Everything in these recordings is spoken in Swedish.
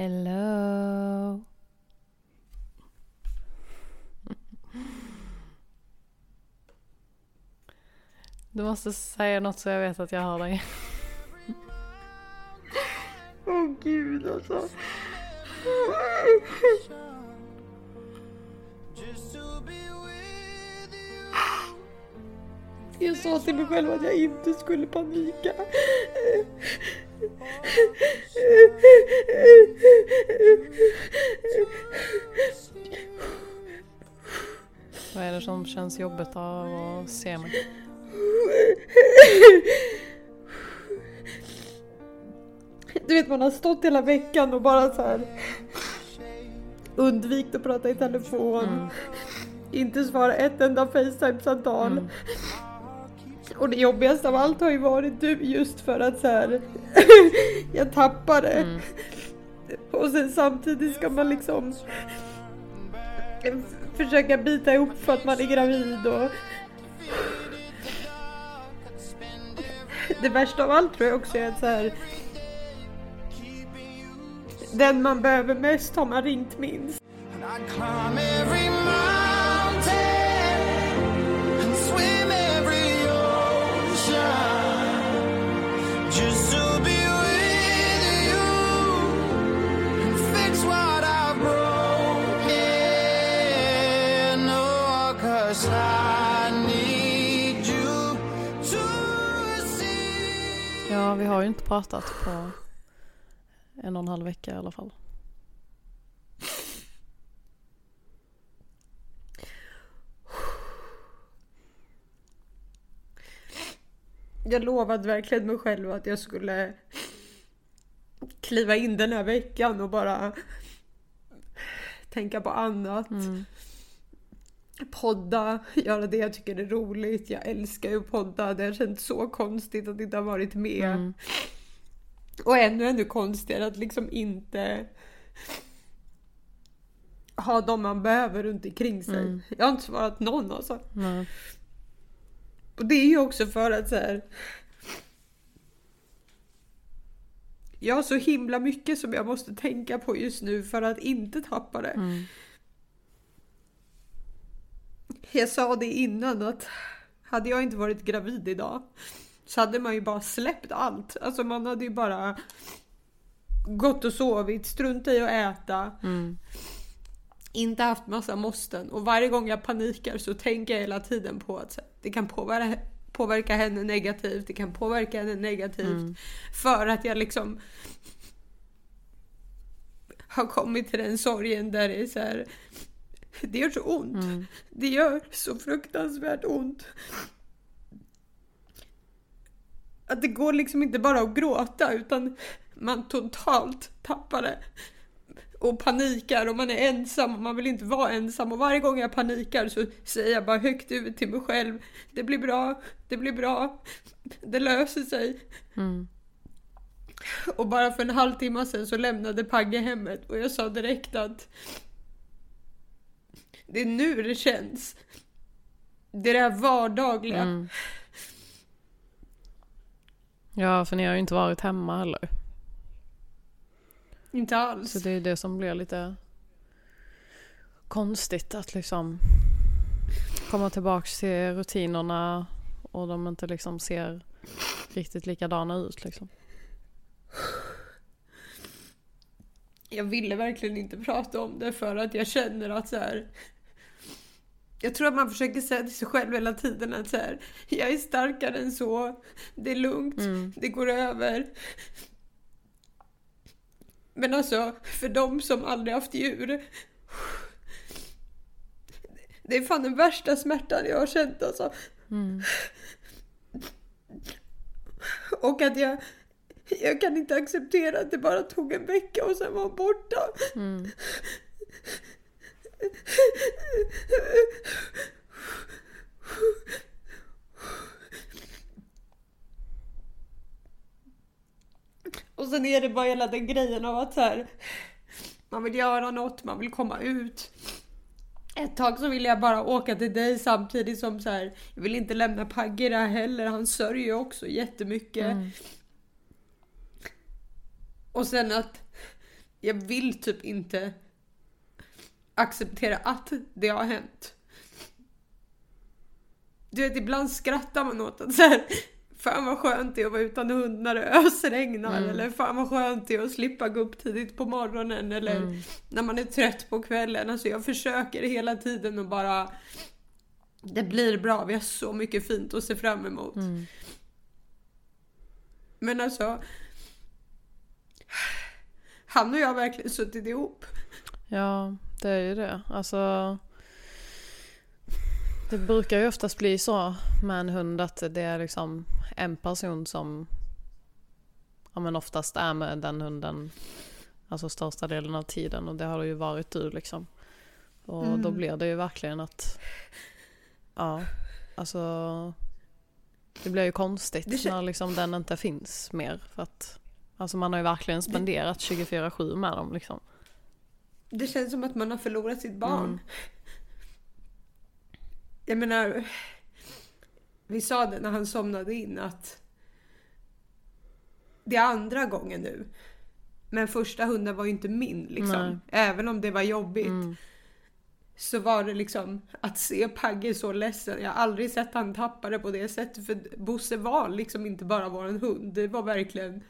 Hello. Du måste säga något så jag vet att jag hör dig. Åh oh, gud alltså. Jag sa till mig själv att jag inte skulle panika. Vad är det som känns jobbigt av att se mig? Du vet man har stått hela veckan och bara så här undvikit att prata i telefon. Mm. Inte svara ett enda Facetime-samtal. Mm. Och det jobbigaste av allt har ju varit du just för att så här, jag tappade. Mm. Och sen samtidigt ska man liksom försöka bita ihop för att man är gravid och det värsta av allt tror jag också är att så här, den man behöver mest har man ringt minst. Pratat på en och en halv vecka i alla fall. Jag lovade verkligen mig själv att jag skulle kliva in den här veckan och bara tänka på annat. Mm. Podda, göra det jag tycker är roligt. Jag älskar ju att podda. Det har känts så konstigt att inte ha varit med. Mm. Och ännu ännu konstigare att liksom inte ha de man behöver runt omkring sig. Mm. Jag har inte svarat någon alltså. Mm. Och det är ju också för att så här, Jag har så himla mycket som jag måste tänka på just nu för att inte tappa det. Mm. Jag sa det innan att hade jag inte varit gravid idag så hade man ju bara släppt allt. Alltså man hade ju bara gått och sovit, struntat i att äta. Mm. Inte haft massa måsten och varje gång jag panikar så tänker jag hela tiden på att det kan påverka, påverka henne negativt, det kan påverka henne negativt. Mm. För att jag liksom har kommit till den sorgen där det är så här, det gör så ont. Mm. Det gör så fruktansvärt ont att det går liksom inte bara att gråta utan man totalt tappar det. Och panikar och man är ensam och man vill inte vara ensam och varje gång jag panikar så säger jag bara högt ut till mig själv. Det blir bra, det blir bra, det löser sig. Mm. Och bara för en halvtimme sedan så lämnade Pagge hemmet och jag sa direkt att det är nu det känns. Det är det här vardagliga. Mm. Ja, för ni har ju inte varit hemma heller. Inte alls. Så det är det som blir lite konstigt att liksom komma tillbaks till rutinerna och de inte liksom ser riktigt likadana ut liksom. Jag ville verkligen inte prata om det för att jag känner att så här, jag tror att man försöker säga till sig själv hela tiden att så här, jag är starkare än så, det är lugnt, mm. det går över. Men alltså, för de som aldrig haft djur. Det är fan den värsta smärtan jag har känt alltså. Mm. Och att jag, jag kan inte acceptera att det bara tog en vecka och sen var borta. Mm. Och sen är det bara hela den grejen av att så här, man vill göra något, man vill komma ut. Ett tag så ville jag bara åka till dig samtidigt som så här, jag vill inte lämna Pagge där heller, han sörjer också jättemycket. Mm. Och sen att jag vill typ inte acceptera att det har hänt. Du vet, ibland skrattar man åt att så här, fan vad skönt det är att vara utan hund när det ösregnar. Mm. Eller fan vad skönt det är att slippa gå upp tidigt på morgonen. Eller Mm. när man är trött på kvällen. Alltså jag försöker hela tiden att bara... Det blir bra, vi har så mycket fint att se fram emot. Mm. Men alltså... Han och jag har verkligen suttit ihop. Ja, det är ju det. Alltså... Det brukar ju oftast bli så med en hund att det är liksom en person som ja, men oftast är med den hunden alltså största delen av tiden och det har det ju varit du liksom. Och då Mm. blir det ju verkligen att ja, alltså det blir ju konstigt när liksom den inte finns mer för att alltså man har ju verkligen spenderat 24-7 med dem liksom. Det känns som att man har förlorat sitt barn. Mm. Jag menar, vi sa det när han somnade in att det är andra gången nu. Men första hunden var ju inte min liksom. Nej. Även om det var jobbigt. Mm. Så var det liksom att se Pagge så ledsen. Jag har aldrig sett han tappa det på det sättet. För Bosse var liksom inte bara våran hund. Det var verkligen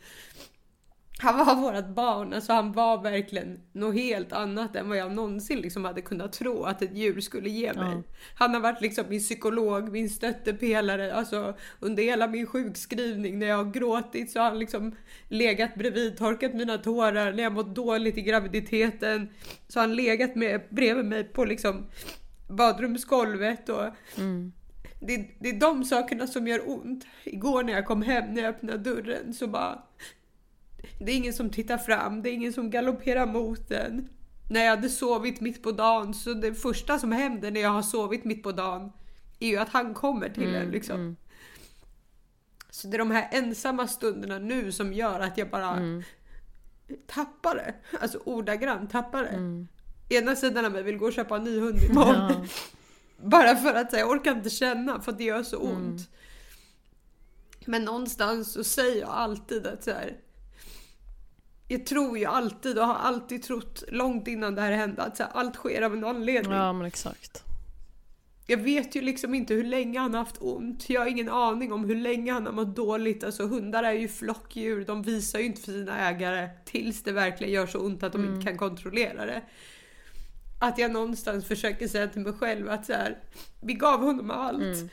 han var vårt barn, alltså han var verkligen något helt annat än vad jag någonsin liksom hade kunnat tro att ett djur skulle ge mig. Ja. Han har varit liksom min psykolog, min stöttepelare, alltså under hela min sjukskrivning när jag har gråtit så har han liksom legat bredvid, torkat mina tårar, när jag mått dåligt i graviditeten så har han legat med, bredvid mig på liksom badrumsgolvet och Mm. det, det är de sakerna som gör ont. Igår när jag kom hem, när jag öppnade dörren så bara... Det är ingen som tittar fram, det är ingen som galopperar mot en. När jag hade sovit mitt på dagen, så det första som händer när jag har sovit mitt på dagen är ju att han kommer till en liksom. mm. Så det är de här ensamma stunderna nu som gör att jag bara Mm. tappar det. Alltså ordagrant tappar det. Mm. Ena sidan av mig vill gå och köpa en ny hund imorgon. Ja. Bara för att här, jag orkar inte känna för att det gör så Mm. ont. Men någonstans så säger jag alltid att så här, Jag tror ju alltid och har alltid trott långt innan det här hände att så här, allt sker av en anledning. ja men exakt. Jag vet ju liksom inte hur länge han har haft ont. Jag har ingen aning om hur länge han har mått dåligt. Alltså hundar är ju flockdjur. De visar ju inte för sina ägare tills det verkligen gör så ont att de Mm. inte kan kontrollera det. Att jag någonstans försöker säga till mig själv att så här, vi gav honom allt. Mm.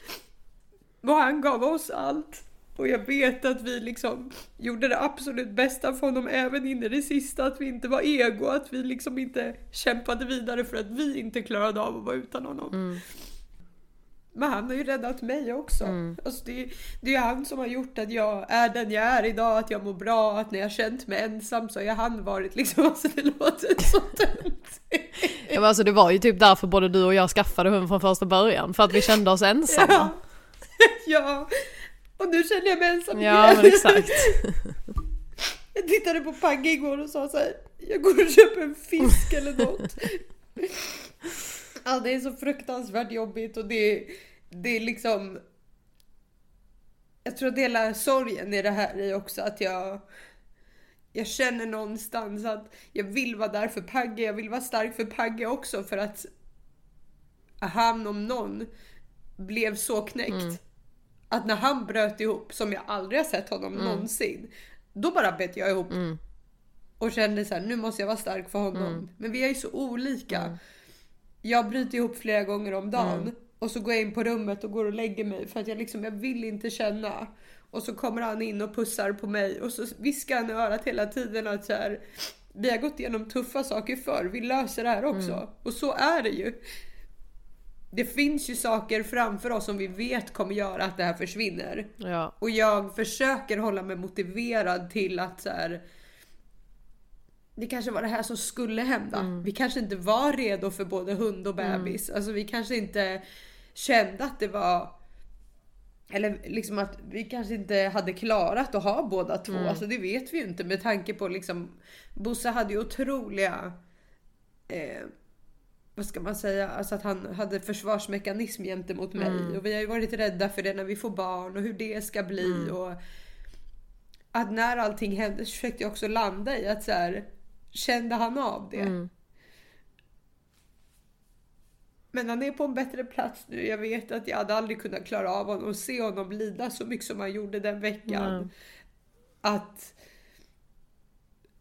Och han gav oss allt. Och jag vet att vi liksom gjorde det absolut bästa för honom även in i det sista. Att vi inte var ego, att vi liksom inte kämpade vidare för att vi inte klarade av att vara utan honom. Mm. Men han har ju räddat mig också. Mm. Alltså det, det är han som har gjort att jag är den jag är idag, att jag mår bra, att när jag känt mig ensam så har han varit liksom, alltså det låter så dumt. Ja, men alltså det var ju typ därför både du och jag skaffade hund från första början. För att vi kände oss ensamma. Ja. ja. Och nu känner jag mig ensam Ja men exakt. Jag tittade på Pagge igår och sa så här, jag går och köper en fisk eller något. Ja, det är så fruktansvärt jobbigt och det, det är liksom... Jag tror att hela sorgen i det här är också att jag... Jag känner någonstans att jag vill vara där för Pagge, jag vill vara stark för Pagge också för att han om någon blev så knäckt. Mm. Att när han bröt ihop, som jag aldrig har sett honom någonsin, då bara bet jag ihop Mm. och kände så här, nu måste jag vara stark för honom. Mm. Men vi är ju så olika. Mm. Jag bryter ihop flera gånger om dagen Mm. och så går jag in på rummet och går och lägger mig för att jag liksom, jag vill inte känna. Och så kommer han in och pussar på mig och så viskar han i örat hela tiden att så här, vi har gått igenom tuffa saker förr, vi löser det här också. Mm. Och så är det ju. Det finns ju saker framför oss som vi vet kommer göra att det här försvinner. Ja. Och jag försöker hålla mig motiverad till att så här, det kanske var det här som skulle hända. Mm. Vi kanske inte var redo för både hund och bebis. Alltså vi kanske inte kände att det var eller liksom att vi kanske inte hade klarat att ha båda två. Mm. Alltså det vet vi ju inte med tanke på liksom Bosse hade ju otroliga eh, vad ska man säga, alltså att han hade försvarsmekanism gentemot mig. Mm. Och vi har ju varit rädda för det när vi får barn och hur det ska bli. Mm. Och att när allting hände så försökte jag också landa i att så här, kände han av det. Mm. Men han är på en bättre plats nu. Jag vet att jag hade aldrig kunnat klara av honom och se honom lida så mycket som han gjorde den veckan. Att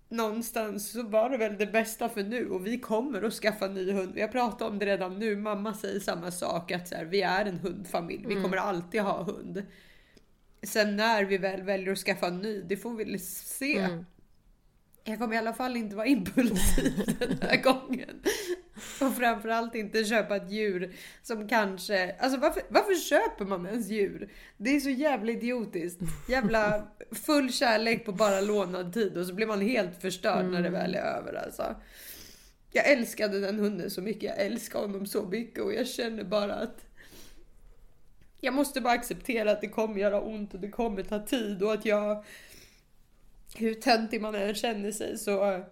någonstans så var det väl det bästa för nu och vi kommer att skaffa ny hund. Vi har pratat om det redan nu. Mamma säger samma sak att så här, vi är en hundfamilj. Vi kommer alltid ha hund. Sen när vi väl väljer att skaffa en ny, det får vi se. Mm. Jag kommer i alla fall inte vara impulsiv den här gången. Och framförallt inte köpa ett djur som kanske... Alltså varför, varför köper man ens djur? Det är så jävla idiotiskt. Jävla full kärlek på bara lånad tid och så blir man helt förstörd när det väl är över alltså. Jag älskade den hunden så mycket. Jag älskar honom så mycket och jag känner bara att jag måste bara acceptera att det kommer göra ont och det kommer ta tid och att jag hur töntig man än känner sig så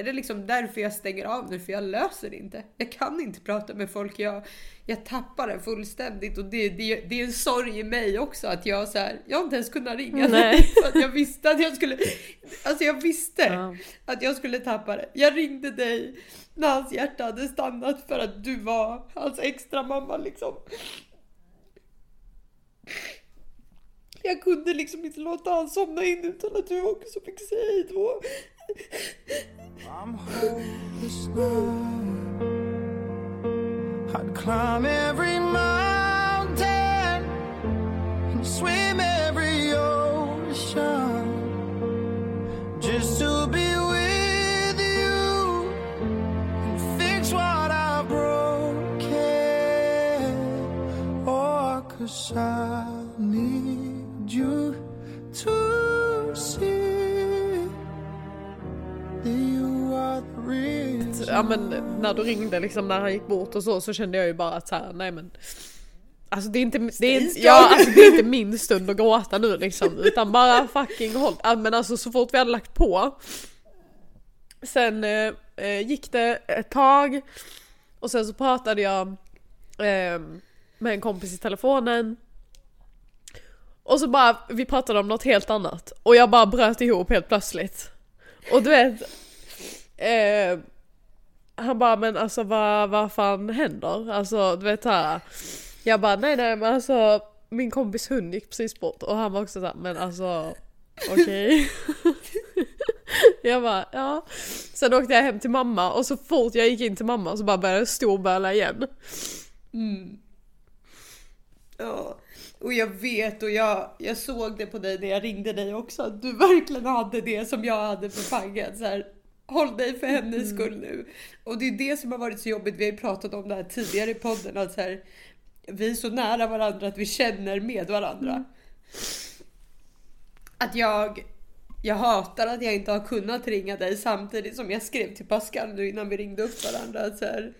är det liksom därför jag stänger av nu för jag löser det inte. Jag kan inte prata med folk. Jag, jag tappar det fullständigt och det, det, det är en sorg i mig också att jag så här, jag har inte ens kunnat ringa Nej. jag visste att jag skulle, alltså jag visste Ja. att jag skulle tappa det. Jag ringde dig när hans hjärta hade stannat för att du var hans extra mamma liksom. Jag kunde liksom inte låta han somna in utan att du också fick säga hej då. I'm hopeless now. I'd climb every mountain and swim every ocean just to be with you and fix what I broken. Oh, cause I Ja men när du ringde liksom när han gick bort och så så kände jag ju bara att så här, nej men Alltså det är inte, det är inte, ja, alltså, det är inte min stund att gråta nu liksom utan bara fucking håll. Men alltså så fort vi hade lagt på Sen eh, eh, gick det ett tag och sen så pratade jag eh, med en kompis i telefonen och så bara, vi pratade om något helt annat och jag bara bröt ihop helt plötsligt. Och du vet eh, han bara men alltså vad, vad fan händer? Alltså du vet här. Jag bara nej nej men alltså min kompis hund gick precis bort och han var också såhär men alltså okej. jag bara ja. Sen åkte jag hem till mamma och så fort jag gick in till mamma så bara började jag storböla igen. Mm. Ja, och jag vet och jag, jag såg det på dig när jag ringde dig också att du verkligen hade det som jag hade för fanget. Så här, håll dig för hennes skull nu. Och det är det som har varit så jobbigt. Vi har ju pratat om det här tidigare i podden. Att så här, vi är så nära varandra att vi känner med varandra. Att jag, jag hatar att jag inte har kunnat ringa dig samtidigt som jag skrev till Pascal nu innan vi ringde upp varandra. Att så här,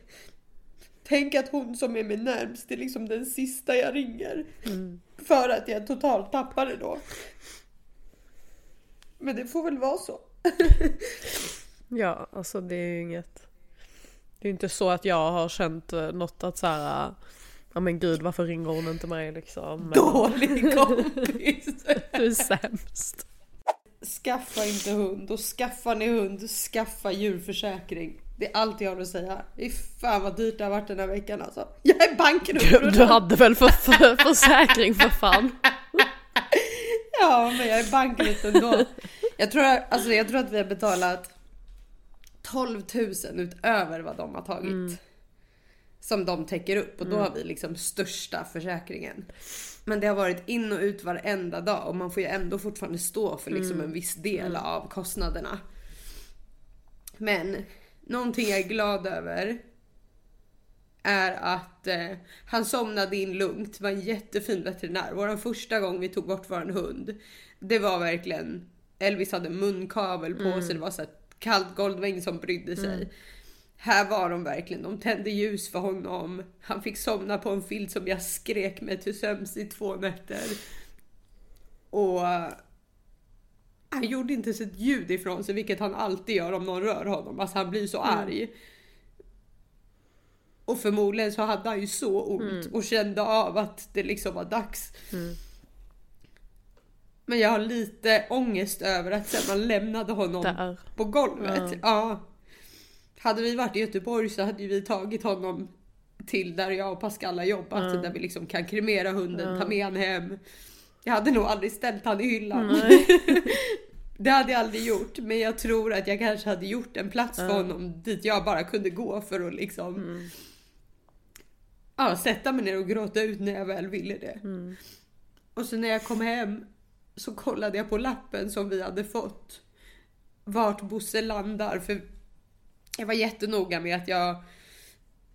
Tänk att hon som är mig närmst är liksom den sista jag ringer. För att jag totalt tappar det då. Men det får väl vara så. Ja alltså det är ju inget Det är inte så att jag har känt eh, något att såhär Ja men gud varför ringer hon inte mig liksom Men Dålig kompis. Du är sämst Skaffa inte hund och skaffar ni hund, skaffa djurförsäkring. Det är allt jag har att säga. Fy fan vad dyrt det har varit den här veckan alltså. Jag är bankrutt. Du, du hade väl för, för, försäkring för fan? Ja, men jag är bankrutt ändå. Jag tror, alltså, jag tror att vi har betalat 12 000 utöver vad de har tagit. Som de täcker upp och då har vi liksom största försäkringen. Men det har varit in och ut varenda dag och man får ju ändå fortfarande stå för liksom en viss del av kostnaderna. Men någonting jag är glad över är att eh, han somnade in lugnt. Det var en jättefin veterinär. Vår första gång vi tog bort våran hund. Det var verkligen Elvis hade munkavel på sig. Det var så här kallt golv. Det var ingen som brydde sig. Här var de verkligen. De tände ljus för honom. Han fick somna på en filt som jag skrek mig till sömns i två nätter. Och eh, han gjorde inte ens ett ljud ifrån sig, vilket han alltid gör om någon rör honom. Alltså han blir så arg. Och förmodligen så hade han ju så ont och kände av att det liksom var dags. Men jag har lite ångest över att sen man lämnade honom Där. på golvet. Ja. Ja. Hade vi varit i Göteborg så hade vi tagit honom till där jag och Pascal har jobbat. Där vi liksom kan kremera hunden, ta med han hem. Jag hade nog aldrig ställt han i hyllan. det hade jag aldrig gjort. Men jag tror att jag kanske hade gjort en plats för honom dit jag bara kunde gå för att liksom ja, sätta mig ner och gråta ut när jag väl ville det. Och så när jag kom hem så kollade jag på lappen som vi hade fått. Vart Bosse landar. För jag var jättenoga med att jag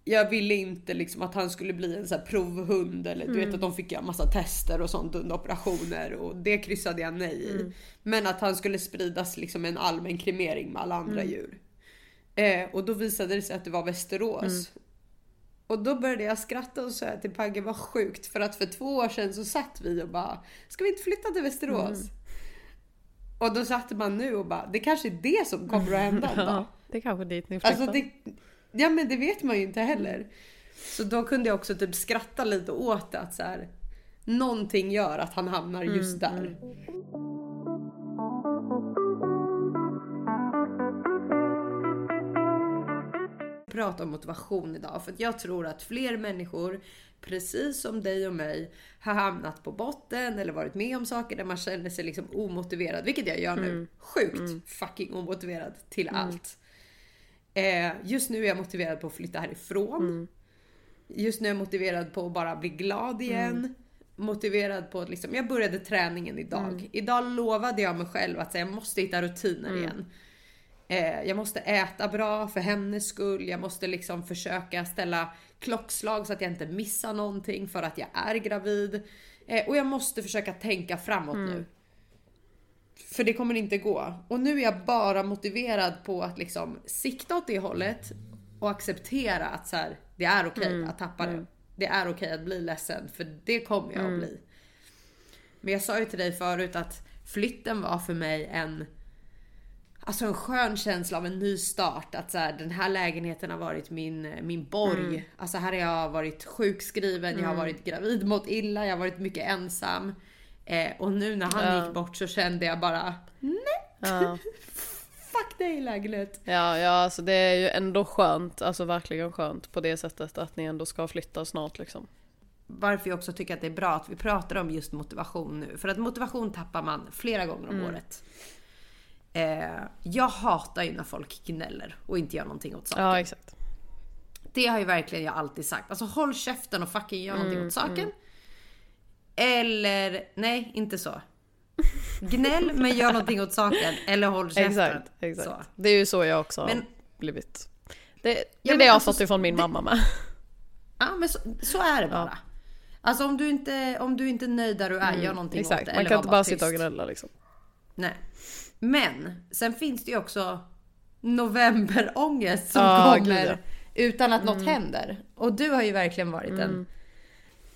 jag ville inte liksom att han skulle bli en här provhund eller du vet att de fick göra massa tester och sånt under operationer och det kryssade jag nej i. Men att han skulle spridas liksom en allmän kremering med alla andra djur. Eh, och då visade det sig att det var Västerås. Och då började jag skratta och säga till Pagge vad sjukt för att för två år sedan så satt vi och bara ska vi inte flytta till Västerås? Och då satt man nu och bara det kanske är det som kommer att hända. Ja, det är kanske dit ni flyttar. Alltså det, ja men det vet man ju inte heller. Så då kunde jag också typ skratta lite åt att så här, någonting gör att han hamnar just där. Prata om motivation idag för att jag tror att fler människor precis som dig och mig har hamnat på botten eller varit med om saker där man känner sig liksom omotiverad, vilket jag gör nu. Sjukt fucking omotiverad till allt. Eh, just nu är jag motiverad på att flytta härifrån. Just nu är jag motiverad på att bara bli glad igen. Motiverad på att liksom, jag började träningen idag. Idag lovade jag mig själv att säga, jag måste hitta rutiner igen. Eh, jag måste äta bra för hennes skull. Jag måste liksom försöka ställa klockslag så att jag inte missar någonting för att jag är gravid. Eh, och jag måste försöka tänka framåt nu. För det kommer inte gå. Och nu är jag bara motiverad på att liksom sikta åt det hållet och acceptera att så här, det är okej att tappa det. Det är okej att bli ledsen för det kommer jag att bli. Men jag sa ju till dig förut att flytten var för mig en Alltså en skön känsla av en ny start. Att så här, den här lägenheten har varit min, min borg. Alltså här har jag varit sjukskriven, jag har varit gravid, mått illa, jag har varit mycket ensam. Eh, och nu när han Ja. gick bort så kände jag bara Ja. Fuck dig lägenhet. Ja, ja, alltså det är ju ändå skönt, alltså verkligen skönt på det sättet att ni ändå ska flytta snart liksom. Varför jag också tycker att det är bra att vi pratar om just motivation nu. För att motivation tappar man flera gånger om året. Eh, jag hatar ju när folk gnäller och inte gör någonting åt saken. Ja, exakt. Det har ju verkligen jag alltid sagt. Alltså håll käften och fucking gör någonting åt saken. Eller, nej inte så. Gnäll men gör någonting åt saken. Eller håll käften. Exakt, exakt. Så. Det är ju så jag också Men- har blivit. Det, det är Ja, det jag har alltså, fått ifrån min det- mamma med. Ja men så, så är det bara. Alltså om du inte, om du inte är nöjd där du är, gör någonting åt Mm, Exakt, det. man kan inte bara sitta och gnälla liksom. Nej. Men sen finns det ju också novemberångest som Ja, kommer gud, utan att något händer. Och du har ju verkligen varit en,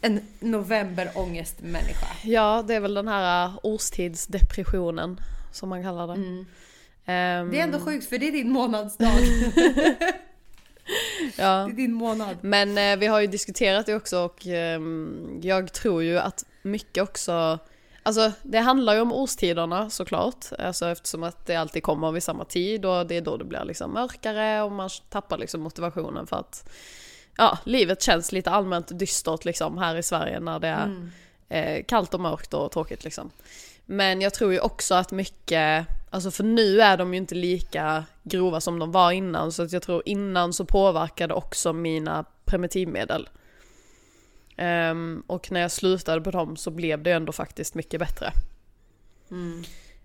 en novemberångestmänniska. Ja, det är väl den här uh, årstidsdepressionen som man kallar det. Ehm, Det är ändå sjukt för det är din månadsdag. ja. Det är din månad. Men eh, vi har ju diskuterat det också och ehm, jag tror ju att mycket också Alltså det handlar ju om årstiderna såklart, alltså eftersom att det alltid kommer vid samma tid och det är då det blir liksom mörkare och man tappar liksom motivationen för att ja, livet känns lite allmänt dystert liksom här i Sverige när det är eh, kallt och mörkt och tråkigt liksom. Men jag tror ju också att mycket, alltså för nu är de ju inte lika grova som de var innan så att jag tror innan så påverkade också mina primitivmedel. Ehm, och när jag slutade på dem så blev det ändå faktiskt mycket bättre.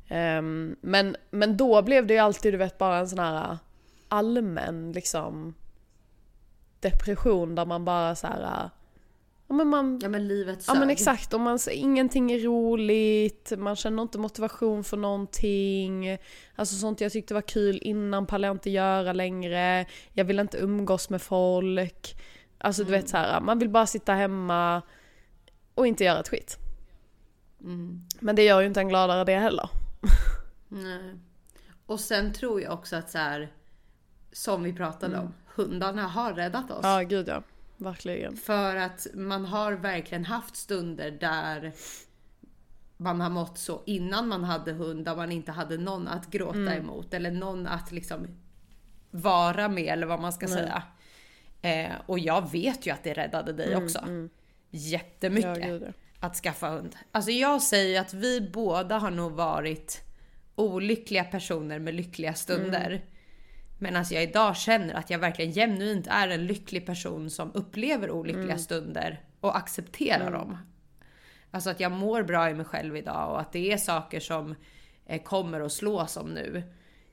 Ehm, men, men då blev det ju alltid du vet bara en sån här allmän liksom depression där man bara så här Ja men man Ja men livet Ja sög. men exakt, och man ingenting är roligt, man känner inte motivation för någonting. Alltså sånt jag tyckte var kul innan pallar jag inte göra längre. Jag vill inte umgås med folk. Alltså du vet så här, man vill bara sitta hemma och inte göra ett skit. Men det gör ju inte en gladare det heller. Nej. Och sen tror jag också att så här, som vi pratade om, hundarna har räddat oss. Ja gud ja, verkligen. För att man har verkligen haft stunder där man har mått så innan man hade hund där man inte hade någon att gråta emot eller någon att liksom vara med eller vad man ska säga. Eh, och jag vet ju att det räddade dig också. Jättemycket Ja, gud, ja. att skaffa hund. Alltså jag säger att vi båda har nog varit olyckliga personer med lyckliga stunder. Men alltså jag idag känner att jag verkligen genuint är en lycklig person som upplever olyckliga stunder och accepterar dem. Alltså att jag mår bra i mig själv idag och att det är saker som eh, kommer att slå som nu.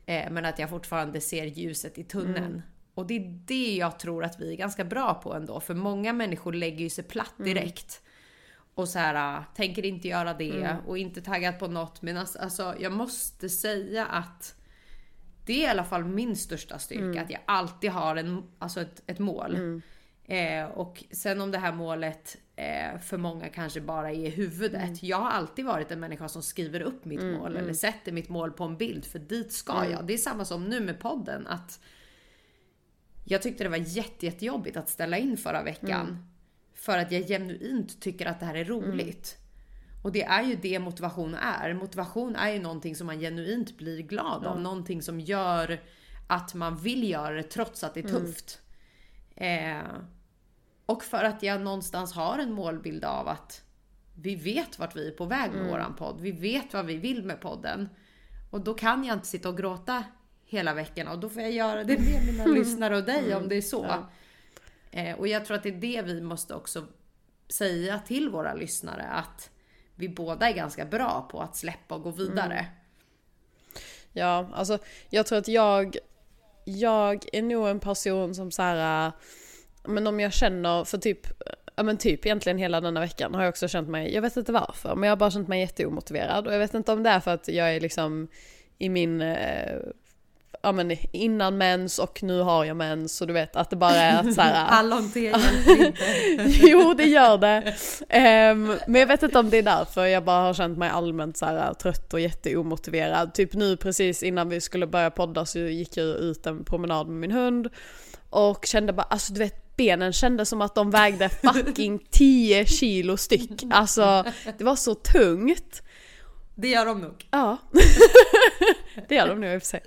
Eh, men att jag fortfarande ser ljuset i tunneln. Och det är det jag tror att vi är ganska bra på ändå. För många människor lägger ju sig platt direkt. Och så här, äh, tänker inte göra det och inte taggad på något. Men alltså, alltså jag måste säga att det är i alla fall min största styrka. Att jag alltid har en, alltså ett, ett mål. Eh, och sen om det här målet eh, för många kanske bara är i huvudet. Jag har alltid varit en människa som skriver upp mitt mål eller sätter mitt mål på en bild för dit ska jag. Det är samma som nu med podden. att jag tyckte det var jätte, jättejobbigt att ställa in förra veckan. För att jag genuint tycker att det här är roligt. Och det är ju det motivation är. Motivation är ju någonting som man genuint blir glad av. Någonting som gör att man vill göra det trots att det är tufft. Eh, och för att jag någonstans har en målbild av att vi vet vart vi är på väg med våran podd. Vi vet vad vi vill med podden. Och då kan jag inte sitta och gråta hela veckan. Och då får jag göra det med mina lyssnare och dig om det är så. Eh, och jag tror att det är det vi måste också säga till våra lyssnare att vi båda är ganska bra på att släppa och gå vidare. Ja, alltså jag tror att jag, jag är nog en person som så här, äh, men om jag känner för typ, ja men typ egentligen hela denna veckan har jag också känt mig, jag vet inte varför, men jag har bara känt mig jätteomotiverad. Och jag vet inte om det är för att jag är liksom i min, eh, ja men innan mens och nu har jag mens och du vet att det bara är att så här, inte. jo, det gör det. Ehm, men jag vet inte om det är därför jag bara har känt mig allmänt så här trött och jätteomotiverad. Typ nu precis innan vi skulle börja podda så gick jag ut en promenad med min hund och kände bara, alltså du vet benen kändes som att de vägde fucking 10 kilo styck. Alltså det var så tungt. Det gör de nog. Ja. Det gör de nu i och för sig.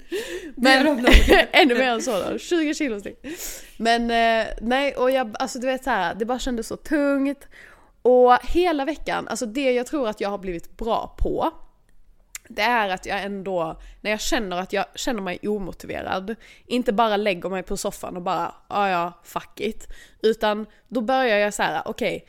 Men de ännu mer än så då, 20 kilo styck. Men eh, nej, och jag, alltså du vet så här, det bara kändes så tungt. Och hela veckan, alltså det jag tror att jag har blivit bra på, det är att jag ändå, när jag känner att jag känner mig omotiverad, inte bara lägger mig på soffan och bara, ja ja, fuck it. Utan då börjar jag så här, okej,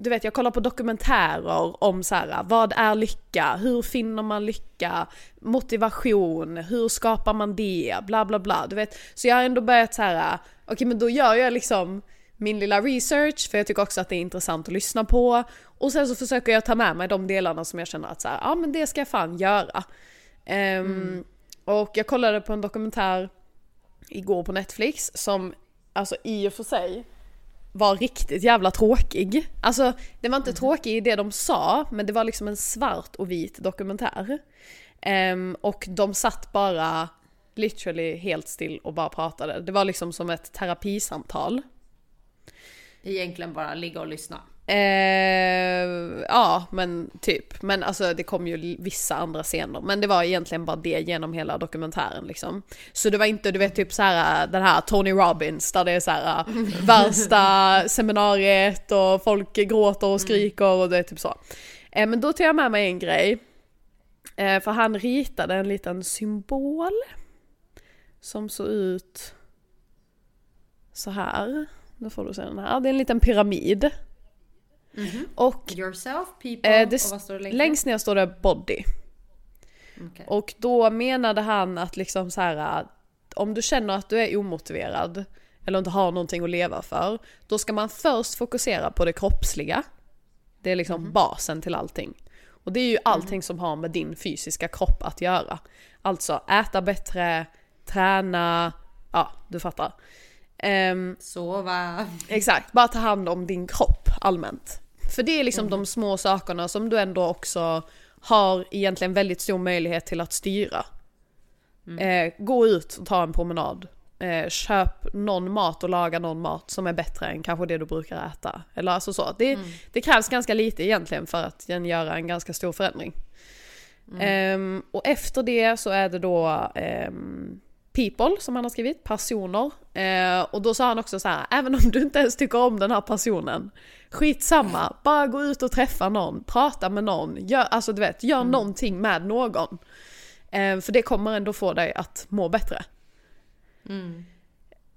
du vet jag kollar på dokumentärer om så här, vad är lycka, hur finner man lycka, motivation, hur skapar man det, bla bla bla. Du vet, så jag har ändå börjat så här, okej men då gör jag liksom min lilla research för jag tycker också att det är intressant att lyssna på. Och sen så försöker jag ta med mig de delarna som jag känner att så här, ja men det ska jag fan göra. Ehm, Och jag kollade på en dokumentär igår på Netflix som alltså i och för sig var riktigt jävla tråkig. Alltså det var inte tråkig i det de sa, men det var liksom en svart och vit dokumentär. Ehm, och de satt bara literally helt still och bara pratade. Det var liksom som ett terapisamtal. Egentligen bara ligga och lyssna. Eh, ja, men typ. Men alltså det kom ju vissa andra scener. Men det var egentligen bara det genom hela dokumentären liksom. Så det var inte, du vet typ så här den här Tony Robbins där det är så här värsta seminariet och folk gråter och skriker och det är typ så. Eh, men då tog jag med mig en grej. Eh, för han ritade en liten symbol. Som såg ut så här. Nu får du se den här. Det är en liten pyramid. Och Yourself, people Eh, det, och vad står det längst? längst ner står det body. Okej. Och då menade han att liksom så här, om du känner att du är omotiverad eller inte har någonting att leva för, då ska man först fokusera på det kroppsliga. Det är liksom basen till allting. Och det är ju allting som har med din fysiska kropp att göra. Alltså äta bättre, träna, ja du fattar. Ehm, Sova. Exakt, bara ta hand om din kropp allmänt. För det är liksom de små sakerna som du ändå också har egentligen väldigt stor möjlighet till att styra. Eh, gå ut och ta en promenad. eh, köp någon mat och laga någon mat som är bättre än kanske det du brukar äta. Eller alltså så. Det, det krävs ganska lite egentligen för att göra en ganska stor förändring. Ehm, och efter det så är det då ehm, people som han har skrivit, personer. Eh, och då sa han också så här, även om du inte ens tycker om den här personen, skitsamma, bara gå ut och träffa någon, prata med någon, gör, alltså du vet, gör någonting med någon. Eh, för det kommer ändå få dig att må bättre.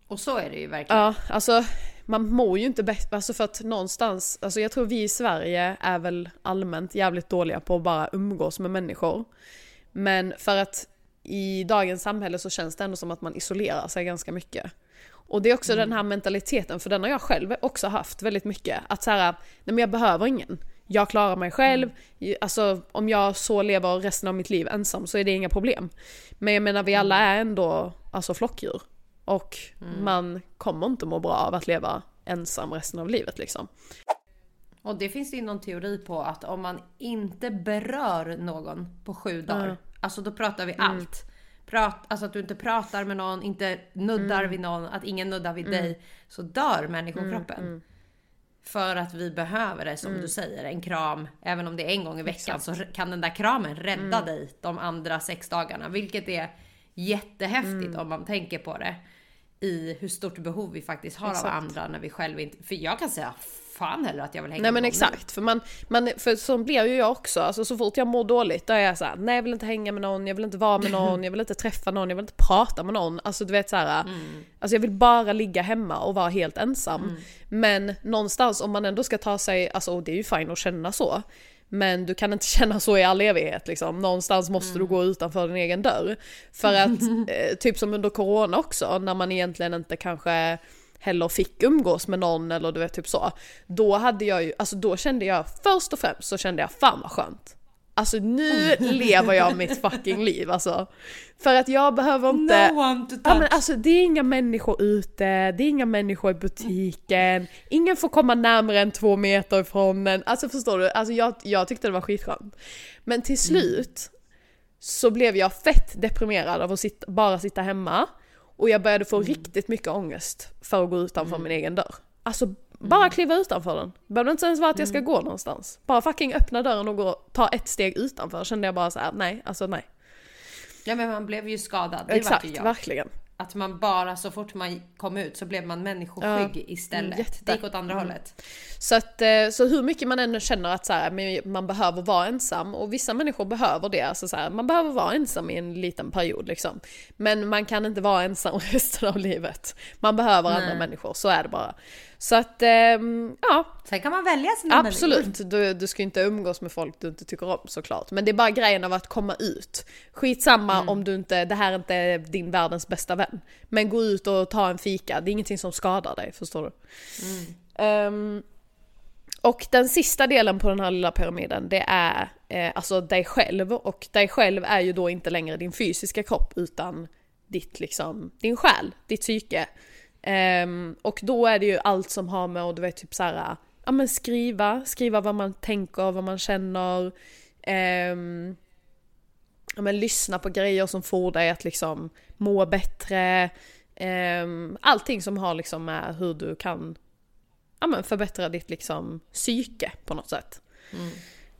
Och så är det ju verkligen. Ja, alltså man mår ju inte bättre, alltså för att någonstans, alltså jag tror vi i Sverige är väl allmänt jävligt dåliga på att bara umgås med människor. Men för att i dagens samhälle så känns det ändå som att man isolerar sig ganska mycket. Och det är också den här mentaliteten, för den har jag själv också haft väldigt mycket. Att så här, nej men jag behöver ingen. Jag klarar mig själv, alltså om jag så lever resten av mitt liv ensam så är det inga problem. Men jag menar vi alla är ändå alltså flockdjur. Och man kommer inte må bra av att leva ensam resten av livet liksom. Och det finns ju någon teori på att om man inte berör någon på sju dagar, alltså då pratar vi allt. Prat, alltså att du inte pratar med någon, inte nuddar vid någon, att ingen nuddar vid dig. Så dör människokroppen. För att vi behöver det som du säger, en kram. Även om det är en gång i veckan så kan den där kramen rädda dig de andra sex dagarna. Vilket är jättehäftigt om man tänker på det. I hur stort behov vi faktiskt har Exakt. av andra när vi själva inte... För jag kan säga fan heller att jag vill hänga Nej men någon nu. exakt, för, man, man, för så blir ju jag också. Alltså, så fort jag mår dåligt då är jag så här: nej jag vill inte hänga med någon, jag vill inte vara med någon, jag vill inte träffa någon, jag vill inte prata med någon. Alltså du vet så här, alltså jag vill bara ligga hemma och vara helt ensam. Men någonstans om man ändå ska ta sig, alltså och det är ju fint att känna så. Men du kan inte känna så i all evighet liksom. Någonstans måste du gå utanför din egen dörr. För att, eh, typ som under corona också, när man egentligen inte kanske heller fick umgås med någon eller du vet typ så. Då hade jag ju, alltså då kände jag först och främst så kände jag fan vad skönt. Alltså nu lever jag mitt fucking liv alltså. För att jag behöver inte... No one to Ja, touch. men alltså det är inga människor ute, det är inga människor i butiken, ingen får komma närmare än två meter ifrån en. Alltså förstår du? Alltså jag, jag tyckte det var skitskönt. Men till slut så blev jag fett deprimerad av att sitta, bara sitta hemma. Och jag började få riktigt mycket ångest för att gå utanför min egen dörr. Alltså bara kliva utanför den. Det behöver inte ens vara att jag ska gå någonstans. Bara fucking öppna dörren och gå, ta ett steg utanför kände jag bara så här: nej, alltså nej. Ja men man blev ju skadad. Det Exakt, var ju jag. verkligen. Att man bara så fort man kom ut så blev man människoskygg istället. jätte. Det gick åt andra hållet. Så, att, eh, så hur mycket man än känner att så här, man behöver vara ensam, och vissa människor behöver det, alltså så här, man behöver vara ensam i en liten period liksom. Men man kan inte vara ensam resten av livet. Man behöver andra Nej. människor, så är det bara. Så att, ehm, ja, Sen kan man välja sina absolut. Du, du ska inte umgås med folk du inte tycker om såklart. Men det är bara grejen av att komma ut. Skitsamma Mm. om du inte, det här inte är din världens bästa vän. Men gå ut och ta en fika, det är ingenting som skadar dig, förstår du? Mm. Ehm, och den sista delen på den här lilla pyramiden det är eh, alltså dig själv och dig själv är ju då inte längre din fysiska kropp utan ditt liksom, din själ, ditt psyke. Ehm, och då är det ju allt som har med att du vet typ såhär, ja men skriva, skriva vad man tänker, vad man känner. ehm, ja men lyssna på grejer som får dig att liksom må bättre. ehm, allting som har liksom med hur du kan ja, men förbättra ditt liksom psyke på något sätt.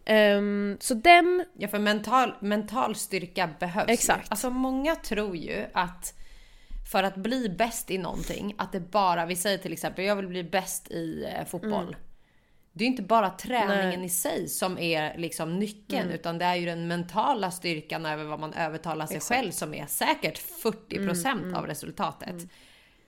Ehm, så den, Ja för mental, mental styrka behövs Exakt. ju. Alltså många tror ju att för att bli bäst i någonting, att det bara, vi säger till exempel jag vill bli bäst i eh, fotboll. Det är inte bara träningen Nej. i sig som är liksom nyckeln utan det är ju den mentala styrkan över vad man övertalar sig själv som är säkert 40% av resultatet.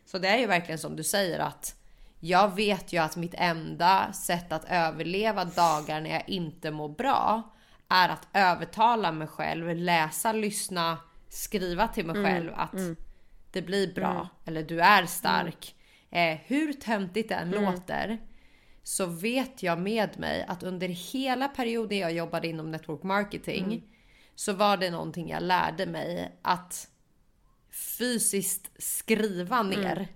Så det är ju verkligen som du säger att jag vet ju att mitt enda sätt att överleva dagar när jag inte mår bra är att övertala mig själv, läsa, lyssna, skriva till mig själv att det blir bra eller du är stark. Eh, hur töntigt det än låter så vet jag med mig att under hela perioden jag jobbade inom network marketing så var det någonting jag lärde mig att fysiskt skriva ner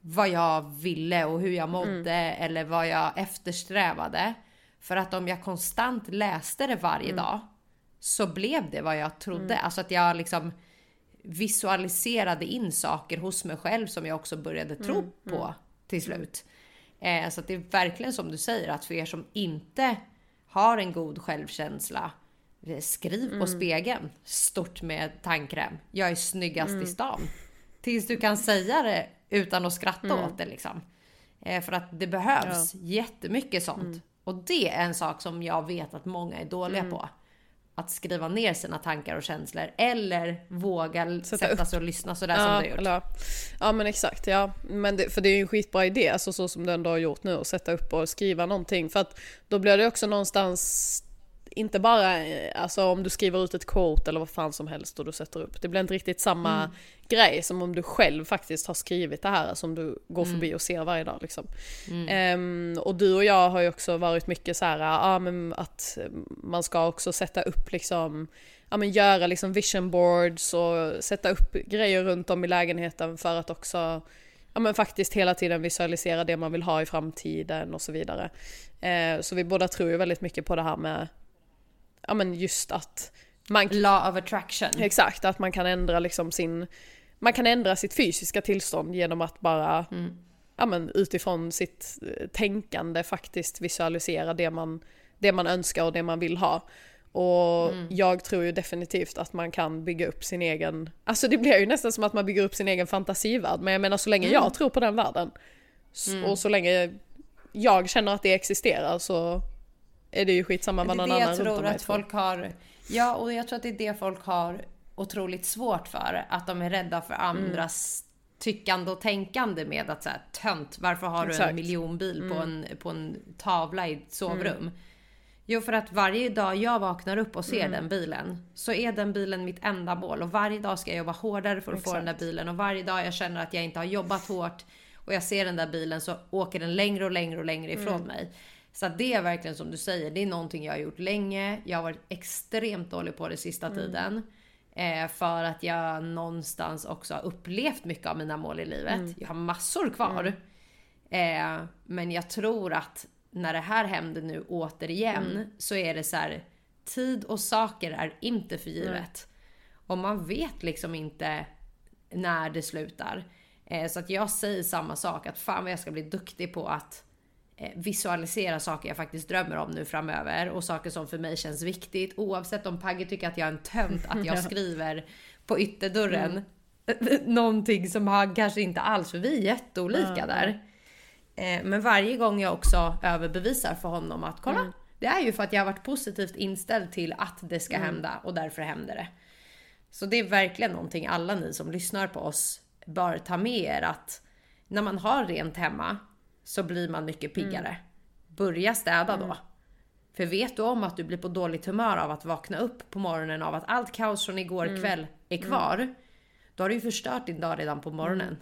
vad jag ville och hur jag mådde eller vad jag eftersträvade. För att om jag konstant läste det varje dag så blev det vad jag trodde. Alltså att jag liksom visualiserade in saker hos mig själv som jag också började tro Mm, på till slut. Eh, så det är verkligen som du säger att för er som inte har en god självkänsla, eh, skriv Mm. på spegeln stort med tandkräm. Jag är snyggast Mm. i stan. Tills du kan säga det utan att skratta åt det liksom. Eh, för att det behövs jättemycket sånt. Mm. Och det är en sak som jag vet att många är dåliga Mm. på. Att skriva ner sina tankar och känslor eller våga Sätta sätta sig och lyssna sådär som Ja, du har gjort. eller, ja men exakt, ja. Men det, för det är ju en skitbra idé, alltså så som du ändå har gjort nu, att sätta upp och skriva någonting. För att då blir det också någonstans, inte bara eh, alltså om du skriver ut ett quote eller vad fan som helst och du sätter upp. Det blir inte riktigt samma Mm. grej som om du själv faktiskt har skrivit det här som du går Mm. förbi och ser varje dag. Liksom. Ehm, och du och jag har ju också varit mycket så här, ja men att man ska också sätta upp liksom ja, men göra liksom vision boards och sätta upp grejer runt om i lägenheten för att också ja, men faktiskt hela tiden visualisera det man vill ha i framtiden och så vidare. Eh, så vi båda tror ju väldigt mycket på det här med ja, men just att man Law of attraction. Exakt, att man kan ändra liksom sin man kan ändra sitt fysiska tillstånd genom att bara ja, men utifrån sitt eh, tänkande faktiskt visualisera det man, det man önskar och det man vill ha. Och jag tror ju definitivt att man kan bygga upp sin egen, alltså det blir ju nästan som att man bygger upp sin egen fantasivärld, men jag menar så länge jag tror på den världen s- och så länge jag känner att det existerar så är det ju skitsamma vad är någon det annan jag runt om att folk har. Ja, och jag tror att det är det folk har otroligt svårt för. Att de är rädda för andras tyckande och tänkande med att säga tönt, varför har du Exakt. en miljonbil på, en, på en tavla i ett sovrum? Jo, för att varje dag jag vaknar upp och ser den bilen så är den bilen mitt enda mål och varje dag ska jag jobba hårdare för att få den där bilen och varje dag jag känner att jag inte har jobbat hårt och jag ser den där bilen så åker den längre och längre och längre ifrån mig. Så att det är verkligen som du säger, det är någonting jag har gjort länge. Jag har varit extremt dålig på det sista tiden. Eh, för att jag någonstans också har upplevt mycket av mina mål i livet. Jag har massor kvar. Eh, men jag tror att när det här händer nu återigen så är det så här. Tid och saker är inte för givet. Och man vet liksom inte när det slutar. Eh, så att jag säger samma sak. Att fan vad jag ska bli duktig på att visualisera saker jag faktiskt drömmer om nu framöver. Och saker som för mig känns viktigt. Oavsett om Pagge tycker att jag är en tönt att jag skriver på ytterdörren. Någonting som han kanske inte alls, för vi är jätteolika där. Eh, Men varje gång jag också överbevisar för honom att kolla, det är ju för att jag har varit positivt inställd till att det ska hända och därför händer det. Så det är verkligen någonting alla ni som lyssnar på oss bör ta med er att när man har rent hemma så blir man mycket piggare. Börja städa då. För vet du om att du blir på dåligt humör av att vakna upp på morgonen av att allt kaos från igår kväll är kvar. Då har du ju förstört din dag redan på morgonen.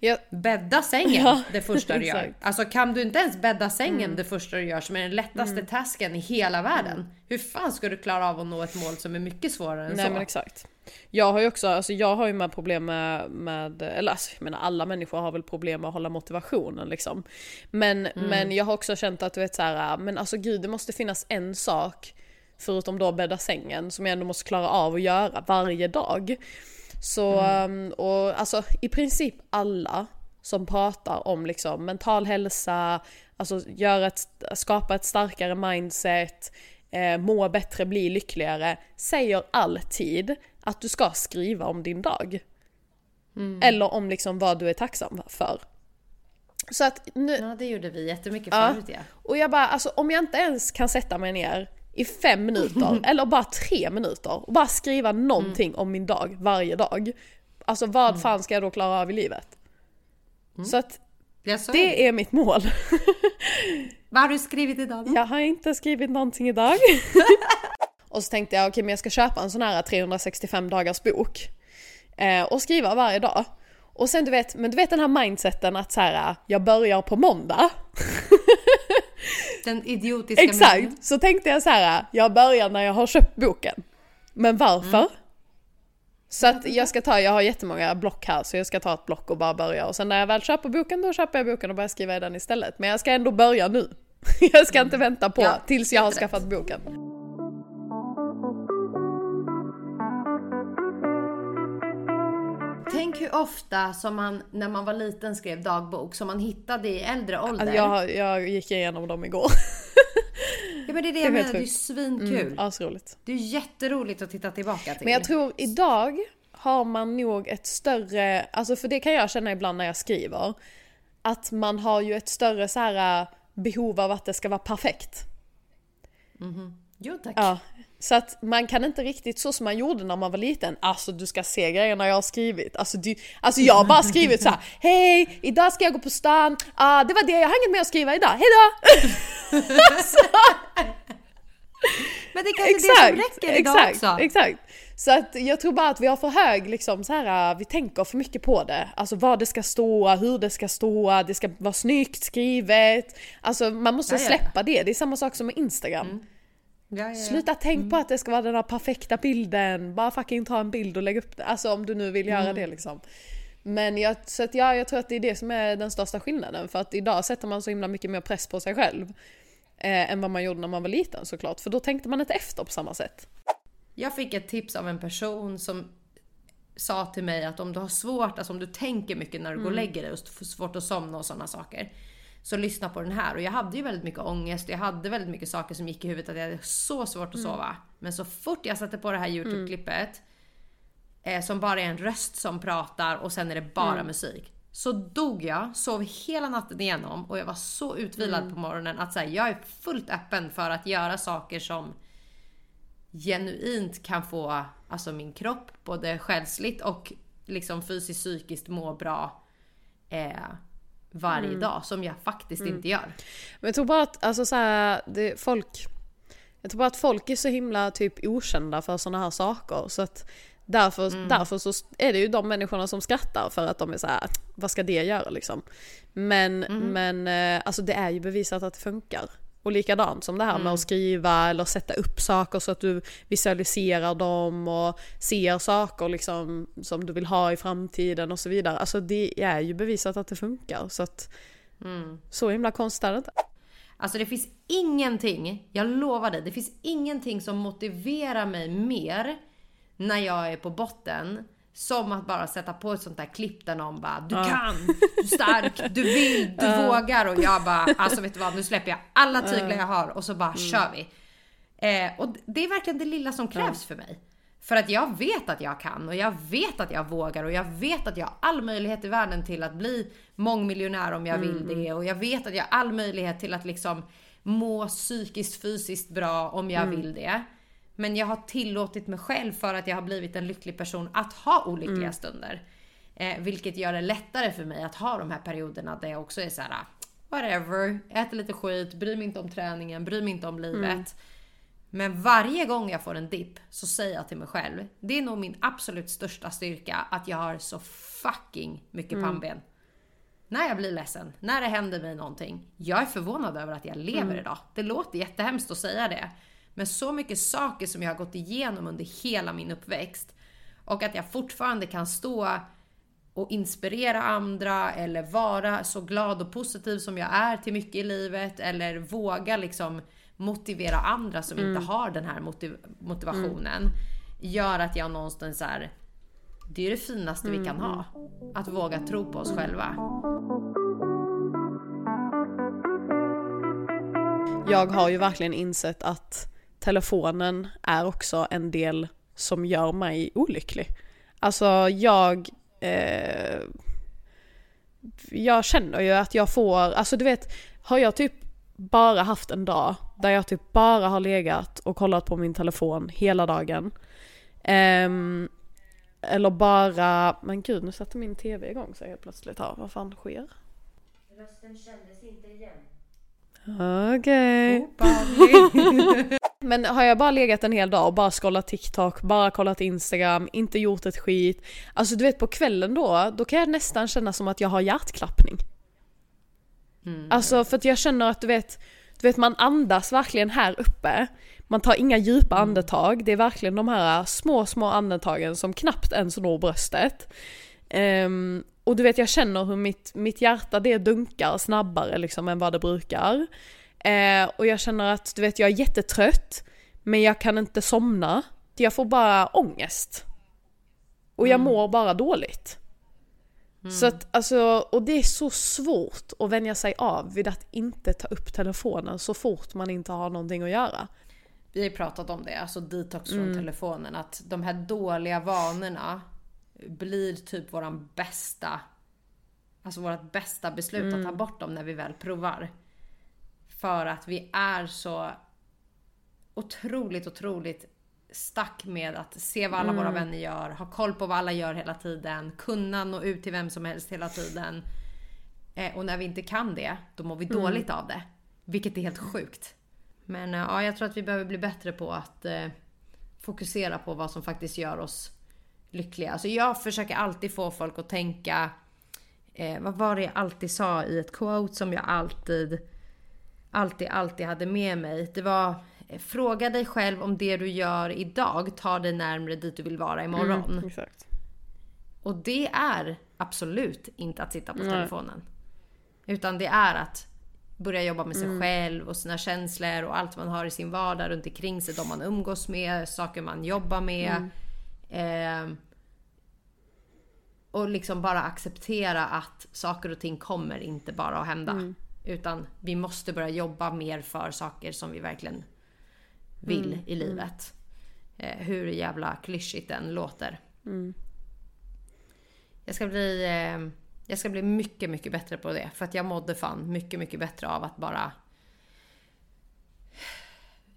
Jag, Bädda sängen Ja, det första du gör. Alltså kan du inte ens bädda sängen Mm. det första du gör som är den lättaste tasken i hela världen. Hur fan ska du klara av att nå ett mål som är mycket svårare än Nej så? men exakt. Jag har ju också, alltså jag har ju med problem med, med eller alltså, jag menar alla människor har väl problem med att hålla motivationen liksom. Men, men jag har också känt att du vet så här, men alltså gud det måste finnas en sak förutom då bädda sängen som jag ändå måste klara av att göra varje dag. Så, um, och alltså i princip alla som pratar om liksom mental hälsa, alltså göra ett, skapa ett starkare mindset, eh, må bättre, bli lyckligare, säger alltid att du ska skriva om din dag. Eller om liksom vad du är tacksam för. Så att nu, Ja det gjorde vi jättemycket Ja. förut ja. och jag bara, alltså om jag inte ens kan sätta mig ner i fem minuter eller bara tre minuter och bara skriva någonting om min dag varje dag. Alltså vad fan ska jag då klara av i livet? Så att det. är mitt mål. Vad har du skrivit idag då? Jag har inte skrivit någonting idag. och så tänkte jag, okej men jag ska köpa en sån här 365 dagars bok. Eh, och skriva varje dag. Och sen du vet, men du vet den här mindseten att så här, jag börjar på måndag. Den idiotiska. Exakt! Så tänkte jag så här, jag börjar när jag har köpt boken. Men varför? Så att jag ska ta, jag har jättemånga block här så jag ska ta ett block och bara börja och sen när jag väl köper boken då köper jag boken och börjar skriva i den istället. Men jag ska ändå börja nu. Jag ska inte vänta på Ja, tills jag har skaffat boken. Tänk hur ofta som man när man var liten skrev dagbok som man hittade i äldre ålder. Alltså jag, jag gick igenom dem igår. Ja men det är det Det är jag menar, det är svinkul. Mm, asroligt. Det är jätteroligt att titta tillbaka till. Men jag tror idag har man nog ett större, alltså för det kan jag känna ibland när jag skriver, att man har ju ett större så här äh, behov av att det ska vara perfekt. Jo tack. Ja. Så att man kan inte riktigt så som man gjorde när man var liten, alltså du ska se grejerna jag har skrivit. Alltså, du, alltså jag har bara skrivit så här: hej, idag ska jag gå på stan, ah, det var det, jag har inget mer att skriva idag, hejdå! Men det är kanske är det som räcker idag exakt, också. Exakt. Så att jag tror bara att vi har för hög liksom så här, vi tänker för mycket på det. Alltså vad det ska stå, hur det ska stå, det ska vara snyggt skrivet. Alltså man måste Ja, ja. släppa det, det är samma sak som med Instagram. Ja, ja, ja. Sluta tänk på att det ska vara den här perfekta bilden, bara fucking ta en bild och lägg upp det. Alltså om du nu vill göra det liksom. Men jag, så att, ja, jag tror att det är det som är den största skillnaden. För att idag sätter man så himla mycket mer press på sig själv. Eh, än vad man gjorde när man var liten såklart. För då tänkte man inte efter på samma sätt. Jag fick ett tips av en person som sa till mig att om du har svårt, alltså om du tänker mycket när du går och lägger dig och får svårt att somna och sådana saker. Så lyssna på den här. Och jag hade ju väldigt mycket ångest och jag hade väldigt mycket saker som gick i huvudet att jag hade så svårt att sova. Men så fort jag satte på det här Youtube-klippet eh, som bara är en röst som pratar och sen är det bara musik. Så dog jag, sov hela natten igenom och jag var så utvilad på morgonen att så här, jag är fullt öppen för att göra saker som genuint kan få alltså min kropp både själsligt och liksom fysiskt psykiskt må bra eh, varje dag som jag faktiskt inte gör. Men jag tror bara att, alltså så här, det, folk... Jag tror bara att folk är så himla typ okända för sådana här saker. Så att därför, därför så är det ju de människorna som skrattar för att de är så här, vad ska det göra liksom? Men, men eh, alltså det är ju bevisat att det funkar. Och likadant som det här med att skriva eller sätta upp saker så att du visualiserar dem och ser saker liksom som du vill ha i framtiden och så vidare. Alltså det är ju bevisat att det funkar. Så att så himla konstigt är det inte. Alltså det finns ingenting, jag lovar dig, det finns ingenting som motiverar mig mer när jag är på botten som att bara sätta på ett sånt där klipp där någon bara Du kan! Du är stark! Du vill! Du vågar! Och jag bara alltså vet du vad, nu släpper jag alla tyglar jag har och så bara kör vi. Eh, och det är verkligen det lilla som krävs för mig. För att jag vet att jag kan och jag vet att jag vågar och jag vet att jag har all möjlighet i världen till att bli mångmiljonär om jag vill det och jag vet att jag har all möjlighet till att liksom må psykiskt fysiskt bra om jag vill det. Men jag har tillåtit mig själv för att jag har blivit en lycklig person att ha olyckliga stunder. Eh, vilket gör det lättare för mig att ha de här perioderna där jag också är så här: whatever, äter lite skit, bryr mig inte om träningen, bryr mig inte om livet. Men varje gång jag får en dipp så säger jag till mig själv, det är nog min absolut största styrka att jag har så fucking mycket pannben. När jag blir ledsen, när det händer mig någonting. Jag är förvånad över att jag lever idag. Det låter jättehemskt att säga det. Men så mycket saker som jag har gått igenom under hela min uppväxt. Och att jag fortfarande kan stå och inspirera andra eller vara så glad och positiv som jag är till mycket i livet eller våga liksom motivera andra som inte har den här motiv- motivationen gör att jag någonstans så här, det är det finaste vi kan ha. Att våga tro på oss själva. Jag har ju verkligen insett att telefonen är också en del som gör mig olycklig. Alltså jag... Eh, jag känner ju att jag får, alltså du vet, har jag typ bara haft en dag där jag typ bara har legat och kollat på min telefon hela dagen. Ehm, eller bara, men gud nu satte min tv igång så helt plötsligt här, vad fan sker? Rösten kändes inte igen. Okej. Men har jag bara legat en hel dag och bara scrollat TikTok, bara kollat Instagram, inte gjort ett skit. Alltså du vet på kvällen då, då kan jag nästan känna som att jag har hjärtklappning. Alltså för att jag känner att du vet, du vet man andas verkligen här uppe. Man tar inga djupa andetag, det är verkligen de här små, små andetagen som knappt ens når bröstet. Ehm, och du vet jag känner hur mitt, mitt hjärta det dunkar snabbare liksom än vad det brukar. Eh, och jag känner att du vet jag är jättetrött men jag kan inte somna. Jag får bara ångest. Och jag mår bara dåligt. Så att alltså, och det är så svårt att vänja sig av vid att inte ta upp telefonen så fort man inte har någonting att göra. Vi har pratat om det, alltså detox Mm. från telefonen. Att de här dåliga vanorna blir typ våran bästa, alltså vårt bästa beslut Mm. att ta bort dem när vi väl provar. För att vi är så otroligt, otroligt stack med att se vad alla Mm. våra vänner gör, ha koll på vad alla gör hela tiden, kunna nå ut till vem som helst hela tiden. Eh, och när vi inte kan det, då mår vi Mm. dåligt av det. Vilket är helt sjukt. Men eh, ja, jag tror att vi behöver bli bättre på att eh, fokusera på vad som faktiskt gör oss lyckliga. Alltså jag försöker alltid få folk att tänka, eh, vad var det jag alltid sa i ett quote som jag alltid, alltid, alltid hade med mig. Det var, eh, fråga dig själv om det du gör idag tar dig närmare dit du vill vara imorgon. Exakt. Och det är absolut inte att sitta på Nej. telefonen. Utan det är att börja jobba med sig Mm. själv och sina känslor och allt man har i sin vardag runt omkring sig. De man umgås med, saker man jobbar med. Mm. Eh, och liksom bara acceptera att saker och ting kommer inte bara att hända. Mm. Utan vi måste börja jobba mer för saker som vi verkligen vill Mm. i livet. Eh, hur jävla klyschigt den låter. Mm. Jag ska bli, eh, jag ska bli mycket, mycket bättre på det. För att jag mådde fan mycket, mycket bättre av att bara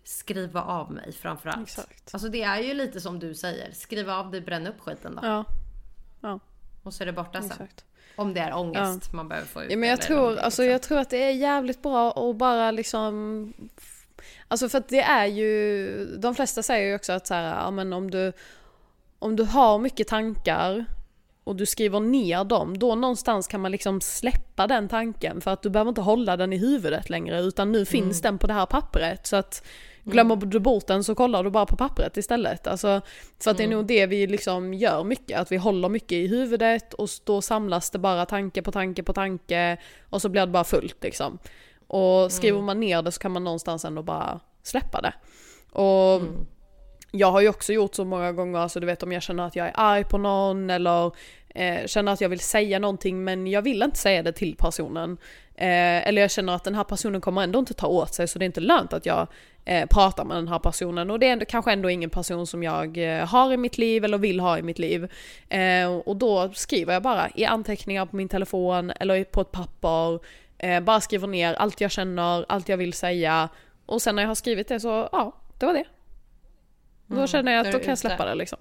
skriva av mig framförallt. Exakt. Alltså det är ju lite som du säger. Skriva av dig, bränna upp skiten då. Ja, ja Och så är det borta sen. Om det är ångest man behöver få ut. Ja, men jag tror, är alltså, liksom- jag tror att det är jävligt bra att bara liksom Alltså för att det är ju, de flesta säger ju också att så här, ja, men om du om du har mycket tankar och du skriver ner dem, då någonstans kan man liksom släppa den tanken för att du behöver inte hålla den i huvudet längre utan nu finns den på det här pappret. Så att glömmer du bort den så kollar du bara på pappret istället. Alltså, för att det är nog det vi liksom gör mycket, att vi håller mycket i huvudet och då samlas det bara tanke på tanke på tanke och så blir det bara fullt liksom. Och skriver man ner det så kan man någonstans ändå bara släppa det. Och jag har ju också gjort så många gånger, alltså du vet om jag känner att jag är arg på någon eller eh, känner att jag vill säga någonting men jag vill inte säga det till personen. Eh, eller jag känner att den här personen kommer ändå inte ta åt sig så det är inte lönt att jag eh, pratar med den här personen. Och det är ändå, kanske ändå ingen person som jag eh, har i mitt liv eller vill ha i mitt liv. Eh, och då skriver jag bara i anteckningar på min telefon eller på ett papper. Eh, bara skriver ner allt jag känner, allt jag vill säga. Och sen när jag har skrivit det så, ja, det var det. Då känner jag att då kan jag släppa det liksom.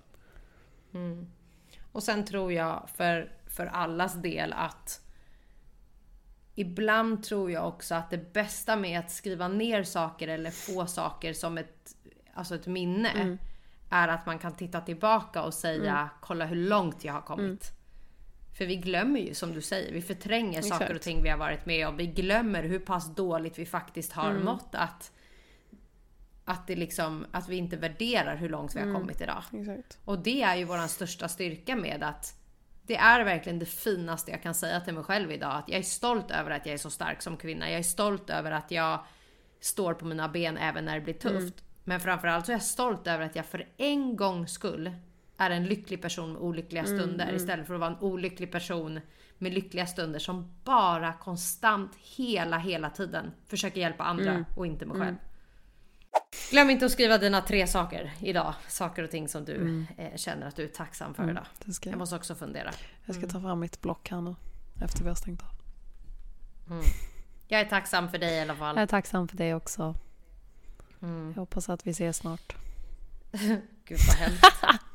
Och sen tror jag för, för allas del att Ibland tror jag också att det bästa med att skriva ner saker eller få saker som ett, alltså ett minne Mm. är att man kan titta tillbaka och säga kolla hur långt jag har kommit. För vi glömmer ju som du säger, vi förtränger saker och Exakt. ting vi har varit med om. Vi glömmer hur pass dåligt vi faktiskt har Mm. mått att, att, det liksom, att vi inte värderar hur långt vi Mm. har kommit idag. Exakt. Och det är ju våran största styrka med att det är verkligen det finaste jag kan säga till mig själv idag. Att jag är stolt över att jag är så stark som kvinna. Jag är stolt över att jag står på mina ben även när det blir tufft. Men framförallt så är jag stolt över att jag för en gångs skull är en lycklig person med olyckliga stunder istället för att vara en olycklig person med lyckliga stunder som bara konstant hela, hela tiden försöker hjälpa andra och inte mig själv. Glöm inte att skriva dina tre saker idag. Saker och ting som du eh, känner att du är tacksam för idag. Det ska Jag måste också fundera. Jag ska ta fram mitt block här nu. Efter vi har stängt av. Jag är tacksam för dig i alla fall. Jag är tacksam för det också. Jag hoppas att vi ses snart. Gud vad hemskt.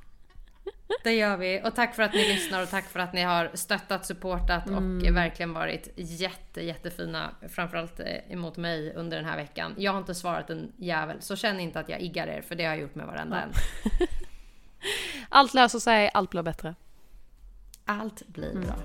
Det gör vi. Och tack för att ni lyssnar och tack för att ni har stöttat, supportat och verkligen varit jätte, jättefina. Framförallt eh, emot mig under den här veckan. Jag har inte svarat en jävel, så känn inte att jag iggar er för det har jag gjort med varenda en. Allt löser sig, allt blir bättre. Allt blir bra.